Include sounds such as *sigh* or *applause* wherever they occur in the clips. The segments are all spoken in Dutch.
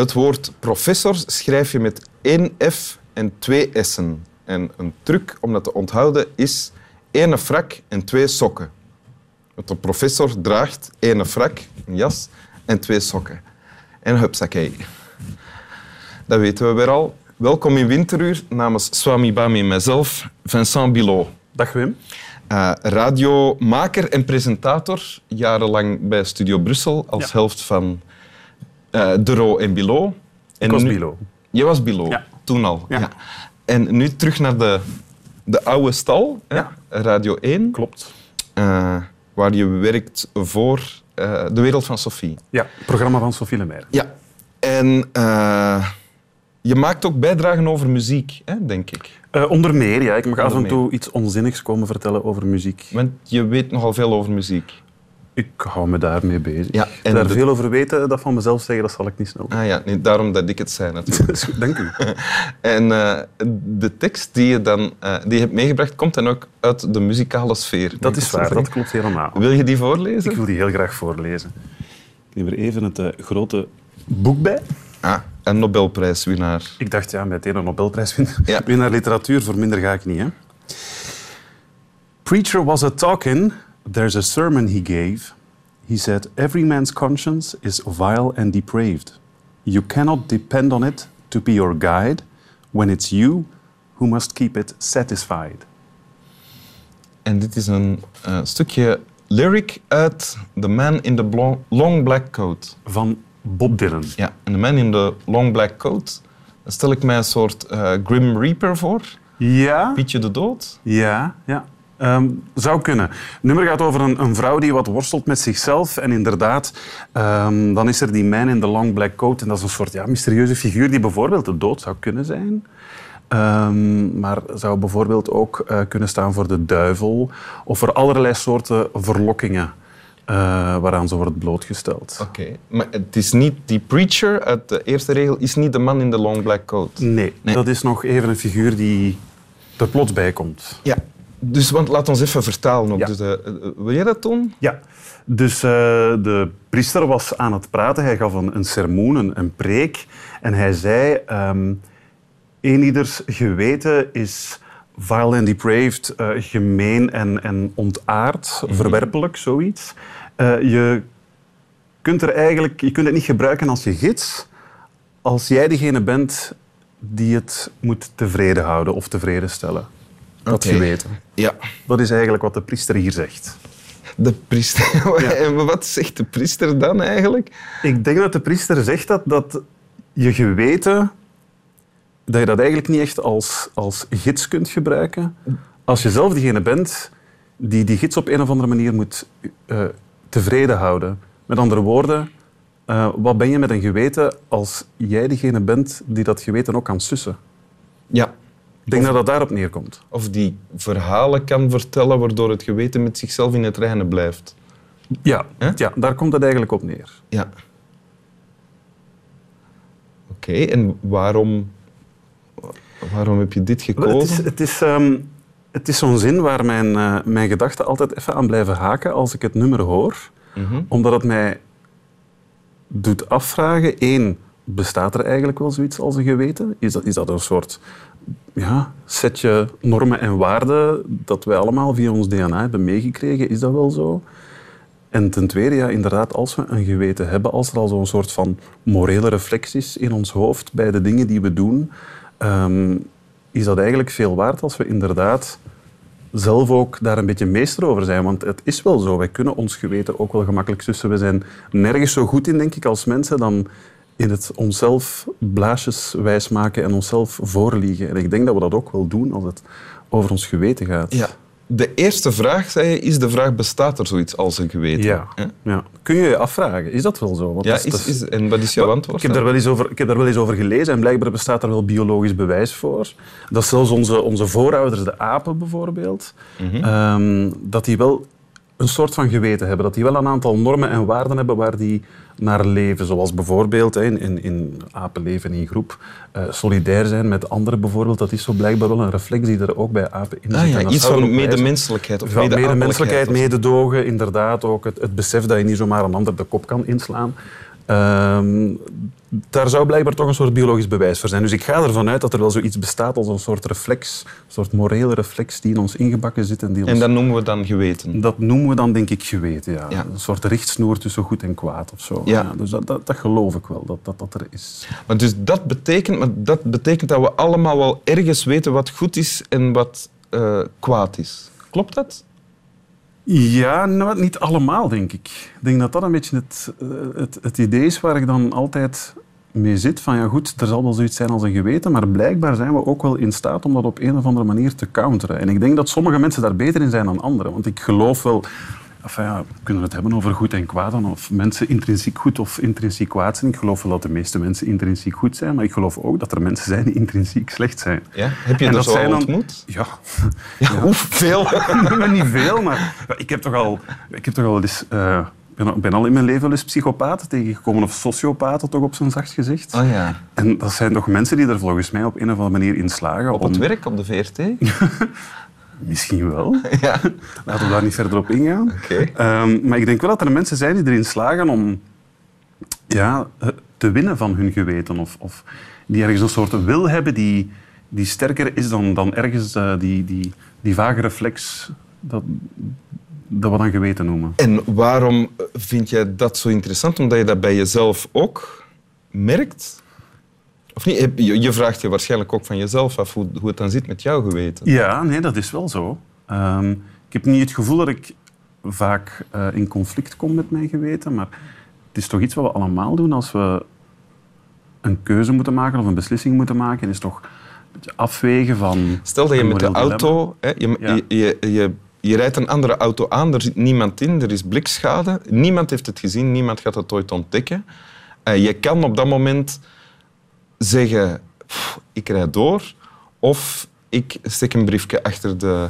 Het woord professor schrijf je met één F en twee S'en. En een truc om dat te onthouden is één frak en twee sokken. Want de professor draagt één frak, een jas, en twee sokken. En hupsakee. Dat weten we weer al. Welkom in Winteruur namens Swami Bami en mijzelf, Vincent Bilot. Dag Wim. Uh, radiomaker en presentator, jarenlang bij Studio Brussel als Ja. helft van uh, Dero en Bilot. En Ik was nu- Bilo. Je was Bilot, Ja. toen al. Ja. En nu terug naar de, de oude stal, hè. Radio 1, Klopt. eh, waar je werkt voor eh, de wereld van Sophie. Ja, programma van Sophie Lemaire. Ja. En eh, je maakt ook bijdragen over muziek, hè, denk ik. Eh, onder meer, ja. Ik mag af en toe iets onzinnigs komen vertellen over muziek. Want je weet nogal veel over muziek. Ik hou me daarmee bezig. Ja, en Daar de- veel over weten, dat van mezelf zeggen, dat zal ik niet snel doen. Ah ja, nee, daarom dat ik het zei natuurlijk. *laughs* Dank u. *laughs* En eh, de tekst die je dan eh, die je hebt meegebracht, komt dan ook uit de muzikale sfeer. Dat is waar, dat klopt helemaal. Wil je die voorlezen? Ik wil die heel graag voorlezen. Ik neem er even het eh, grote boek bij. Ah, een Nobelprijswinnaar. Ik dacht, ja, meteen een Nobelprijs winnen. Ja. *laughs* Winnaar literatuur, voor minder ga ik niet. Hè? Preacher was a talking, there's a sermon he gave. He said, every man's conscience is vile and depraved. You cannot depend on it to be your guide when it's you who must keep it satisfied. En dit is een eh, stukje lyric uit The Man in the Blo- Long Black Coat. Van Bob Dylan. Ja, en The Man in the Long Black Coat, stel ik mij een soort eh, Grim Reaper voor. Ja? Pietje de Dood. Ja, ja. Ehm, zou kunnen. Het nummer gaat over een, een vrouw die wat worstelt met zichzelf. En inderdaad, ehm, dan is er die man in de long black coat. En dat is een soort ja, mysterieuze figuur die bijvoorbeeld de dood zou kunnen zijn. Ehm, maar zou bijvoorbeeld ook eh, kunnen staan voor de duivel. Of voor allerlei soorten verlokkingen eh, waaraan ze wordt blootgesteld. Oké, maar het is niet die preacher uit de eerste regel, is niet de man in de long black coat. Nee, Nee. dat is nog even een figuur die er plots bij komt. Ja, dus want laat ons even vertalen ook. Ja. Dus, eh, eh, wil jij dat doen? Ja, dus eh, de priester was aan het praten. Hij gaf een, een sermoen, een, een preek. En hij zei, ehm eenieders geweten is vile and depraved, gemeen en, en ontaard, verwerpelijk, zoiets. Je kunt er eigenlijk, je kunt het niet gebruiken als je gids, als jij degene bent die het moet tevreden houden of tevreden stellen. Dat geweten. Ja. Dat is eigenlijk wat de priester hier zegt. De priester. *laughs* En wat zegt de priester dan eigenlijk? Ik denk dat de priester zegt dat, dat je geweten, dat je dat eigenlijk niet echt als, als gids kunt gebruiken. Als je zelf degene bent die die gids op een of andere manier moet eh, tevreden houden. Met andere woorden, eh, wat ben je met een geweten als jij degene bent die dat geweten ook kan sussen? Ja. Ik denk dat dat daarop neerkomt. Of die verhalen kan vertellen waardoor het geweten met zichzelf in het reinen blijft. Ja, ja daar komt het eigenlijk op neer. Ja. Oké, en waarom, waarom heb je dit Wel, Het is, gekozen? het is, ehm, het is zo'n zin waar mijn, eh, mijn gedachten altijd even aan blijven haken als ik het nummer hoor. Mhm. Omdat het mij doet afvragen, één, bestaat er eigenlijk wel zoiets als een geweten? Is dat, is dat een soort ja, setje normen en waarden dat wij allemaal via ons DNA hebben meegekregen? Is dat wel zo? En ten tweede, ja, inderdaad, als we een geweten hebben, als er al zo'n soort van morele reflecties in ons hoofd bij de dingen die we doen, ehm, is dat eigenlijk veel waard als we inderdaad zelf ook daar een beetje meester over zijn. Want het is wel zo, wij kunnen ons geweten ook wel gemakkelijk sussen. We zijn nergens zo goed in, denk ik, als mensen dan in het onszelf blaasjes wijsmaken en onszelf voorliegen. En ik denk dat we dat ook wel doen als het over ons geweten gaat. Ja. De eerste vraag, zei je, is de vraag, bestaat er zoiets als een geweten? Ja. Ja. Kun je je afvragen, is dat wel zo? Want Ja, is, is, en wat is jouw antwoord? Ik heb, daar wel eens over, ik heb daar wel eens over gelezen en blijkbaar bestaat daar wel biologisch bewijs voor. Dat zelfs onze, onze voorouders, de apen bijvoorbeeld, Mhm. ehm, dat die wel een soort van geweten hebben. Dat die wel een aantal normen en waarden hebben waar die naar leven. Zoals bijvoorbeeld in, in, in apen leven in groep, eh, solidair zijn met anderen bijvoorbeeld. Dat is zo blijkbaar wel een reflex die er ook bij apen in zit. Ah ja, iets van medemenselijkheid of van medemenselijkheid, mededogen, inderdaad ook het, het besef dat je niet zomaar een ander de kop kan inslaan. Ehm, daar zou blijkbaar toch een soort biologisch bewijs voor zijn. Dus ik ga ervan uit dat er wel zoiets bestaat als een soort reflex, een soort morele reflex die in ons ingebakken zit. En, die ons... En dat noemen we dan geweten. Dat noemen we dan denk ik geweten, ja. Ja. Een soort richtsnoer tussen goed en kwaad of zo. Ja. dus dat, dat, dat geloof ik wel, dat dat, dat er is. Maar dus dat betekent, maar dat betekent dat we allemaal wel ergens weten wat goed is en wat eh, kwaad is. Klopt dat? Ja, nou, niet allemaal, denk ik. Ik denk dat dat een beetje het, eh, het, het idee is waar ik dan altijd mee zit. Van ja, goed, er zal wel zoiets zijn als een geweten, maar blijkbaar zijn we ook wel in staat om dat op een of andere manier te counteren. En ik denk dat sommige mensen daar beter in zijn dan anderen. Want ik geloof wel... Enfin ja, we kunnen het hebben over goed en kwaad, dan of mensen intrinsiek goed of intrinsiek kwaad zijn. Ik geloof wel dat de meeste mensen intrinsiek goed zijn, maar ik geloof ook dat er mensen zijn die intrinsiek slecht zijn. Ja? Heb je En dat dat zo dan- ontmoet? Ja, Ja, hoeveel? *laughs* niet veel, maar ik heb toch al, ik heb toch al eens, eh, ben, al- ben al in mijn leven wel eens psychopaten tegengekomen, of sociopaten toch op zijn zachtst gezegd. Oh ja. En dat zijn toch mensen die er volgens mij op een of andere manier in slagen. Op om, het werk, op de VRT? *laughs* Misschien wel. *laughs* ja. Laten we daar niet verder op ingaan. Ehm, maar ik denk wel dat er mensen zijn die erin slagen om ja, eh, te winnen van hun geweten. Of, of die ergens een soort wil hebben die, die sterker is dan, dan ergens eh, die, die, die vage reflex dat, dat we dan geweten noemen. En waarom vind jij dat zo interessant? Omdat je dat bij jezelf ook merkt? Of niet? Heb- Je je vraagt je waarschijnlijk ook van jezelf af hoe, hoe het dan zit met jouw geweten. Ja, nee, dat is wel zo. Ehm, ik heb niet het gevoel dat ik vaak eh, in conflict kom met mijn geweten, maar het is toch iets wat we allemaal doen als we een keuze moeten maken of een beslissing moeten maken. is toch afwegen van... Stel dat je met de auto... Hè, je, Ja. je, je, je, je rijdt een andere auto aan, er zit niemand in, er is blikschade. Niemand heeft het gezien, niemand gaat het ooit ontdekken. Eh, je kan op dat moment zeggen, "Pff, ik rijd door. Of ik steek een briefje achter de,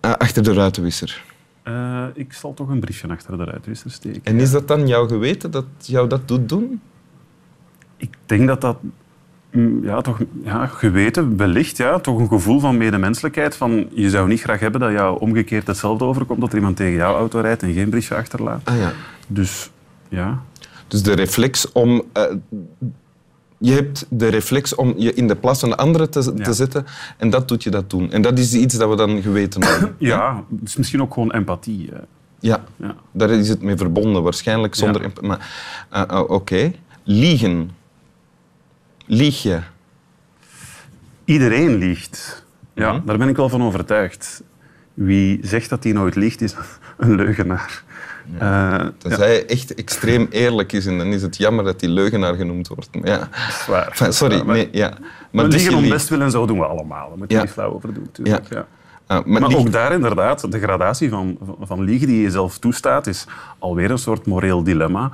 eh, achter de ruitenwisser. Eh, ik zal toch een briefje achter de ruitwisser steken. En is dat dan jouw geweten dat jou dat doet doen? Ik denk dat dat mm, ja, toch ja, geweten, wellicht, ja, toch een gevoel van medemenselijkheid. Van, je zou niet graag hebben dat jou omgekeerd hetzelfde overkomt, dat er iemand tegen jouw auto rijdt en geen briefje achterlaat. Ah ja. Dus ja, Dus de reflex om... eh, je hebt de reflex om je in de plaats van de andere te, Ja. te zetten. En dat doet je dat doen. En dat is iets dat we dan geweten *coughs* hebben. ja, het is misschien ook gewoon empathie. Ja, Ja. daar is het mee verbonden. Waarschijnlijk zonder... Ja. emp- Maar, eh, eh, Oké. Liegen. Lieg je? Iedereen liegt. Ja, Mhm. daar ben ik wel van overtuigd. Wie zegt dat hij nooit liegt, is *laughs* een leugenaar. Eh, Tenzij hij echt extreem eerlijk is en dan is het jammer dat hij leugenaar genoemd wordt. Ja. dat is waar. Enfin, sorry, Ja, maar- nee, ja. Maar Maar dus liegen om best willen, zo doen we allemaal. Daar moet je Ja. niet flauw over doen, natuurlijk. Ja. Ja. Ah, maar ook daar inderdaad, de gradatie van, van, van liegen die je zelf toestaat, is alweer een soort moreel dilemma.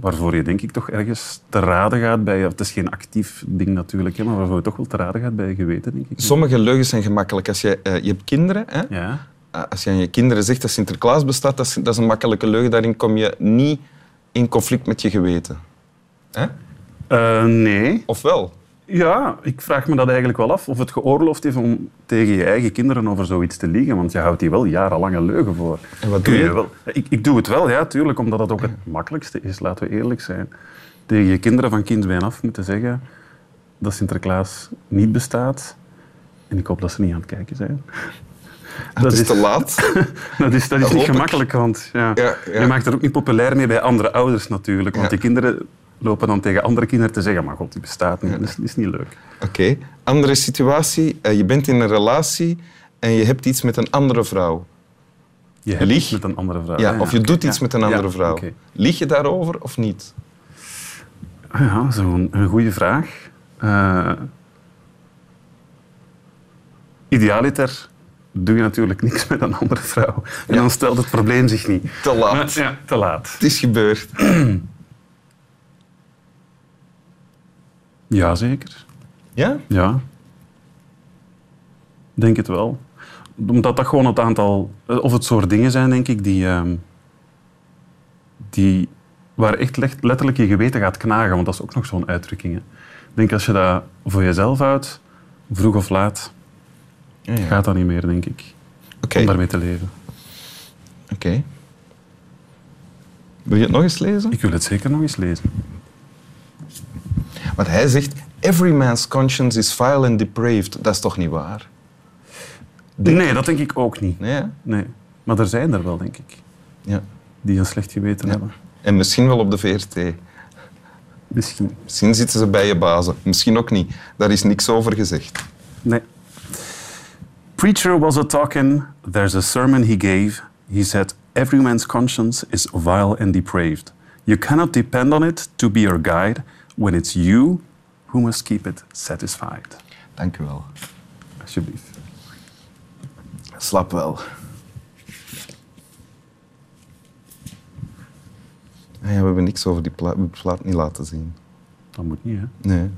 Waarvoor je denk ik toch ergens te raden gaat bij... Het is geen actief ding natuurlijk, hè, maar waarvoor je toch wel te raden gaat bij je geweten, denk ik. Sommige leugens zijn gemakkelijk. Als je, eh, je hebt kinderen, hè? Ja. Eh, als je aan je kinderen zegt dat Sinterklaas bestaat, dat is, dat is een makkelijke leugen. Daarin kom je niet in conflict met je geweten. Hè? Eh, nee. Of wel? Ja, ik vraag me dat eigenlijk wel af. Of het geoorloofd is om tegen je eigen kinderen over zoiets te liegen. Want je houdt die wel jarenlange leugen voor. En wat doe je? wel? Ik, ik doe het wel, ja, tuurlijk. Omdat het ook het makkelijkste is, laten we eerlijk zijn. Tegen je kinderen van kindsbeen af moeten zeggen dat Sinterklaas niet bestaat. En ik hoop dat ze niet aan het kijken zijn. Het is te laat. *laughs* Dat is, dat is niet gemakkelijk, want ja, Ja, ja. je maakt er ook niet populair mee bij andere ouders natuurlijk. Want die kinderen lopen dan tegen andere kinderen te zeggen maar god, die bestaat niet. Dat is, dat is niet leuk. Oké. Andere situatie. eh, je bent in een relatie en je hebt iets met een andere vrouw. Je hebt Lieg? iets met een andere vrouw. Ja, of je doet iets Ja. met een andere Ja, vrouw. Lieg je daarover of niet? Ja, zo'n een goede vraag. Eh idealiter doe je natuurlijk niks met een andere vrouw. En dan stelt het probleem zich niet. Te laat. Maar, *laughs* ja, te laat. Het is gebeurd. Jazeker. Ja? Ja. Denk het wel. Omdat dat gewoon het aantal... eh, Of het soort dingen zijn, denk ik, die... ehm, die waar echt letterlijk je geweten gaat knagen. Want dat is ook nog zo'n uitdrukking. hè. Ik denk als je dat voor jezelf houdt, vroeg of laat, Ja, ja. gaat dat niet meer, denk ik. Oké. Om daarmee te leven. Oké. Wil je het nog eens lezen? Ik wil het zeker nog eens lezen. Want hij zegt, every man's conscience is vile and depraved. Dat is toch niet waar? Nee, dat denk ik ook niet. Nee? Nee. Maar er zijn er wel, denk ik, Ja. die een slecht geweten Ja. hebben. En misschien wel op de VRT. Misschien. Misschien zitten ze bij je bazen. Misschien ook niet. Daar is niks over gezegd. Nee. Preacher was a talking, there's a sermon he gave. He said, Every man's conscience is vile and depraved. You cannot depend on it to be your guide when it's you who must keep it satisfied. Dank u wel. Alsjeblieft. Slap wel. Ja, we hebben niks over die plaat, plaat niet laten zien. Dat moet niet, hè? Nee.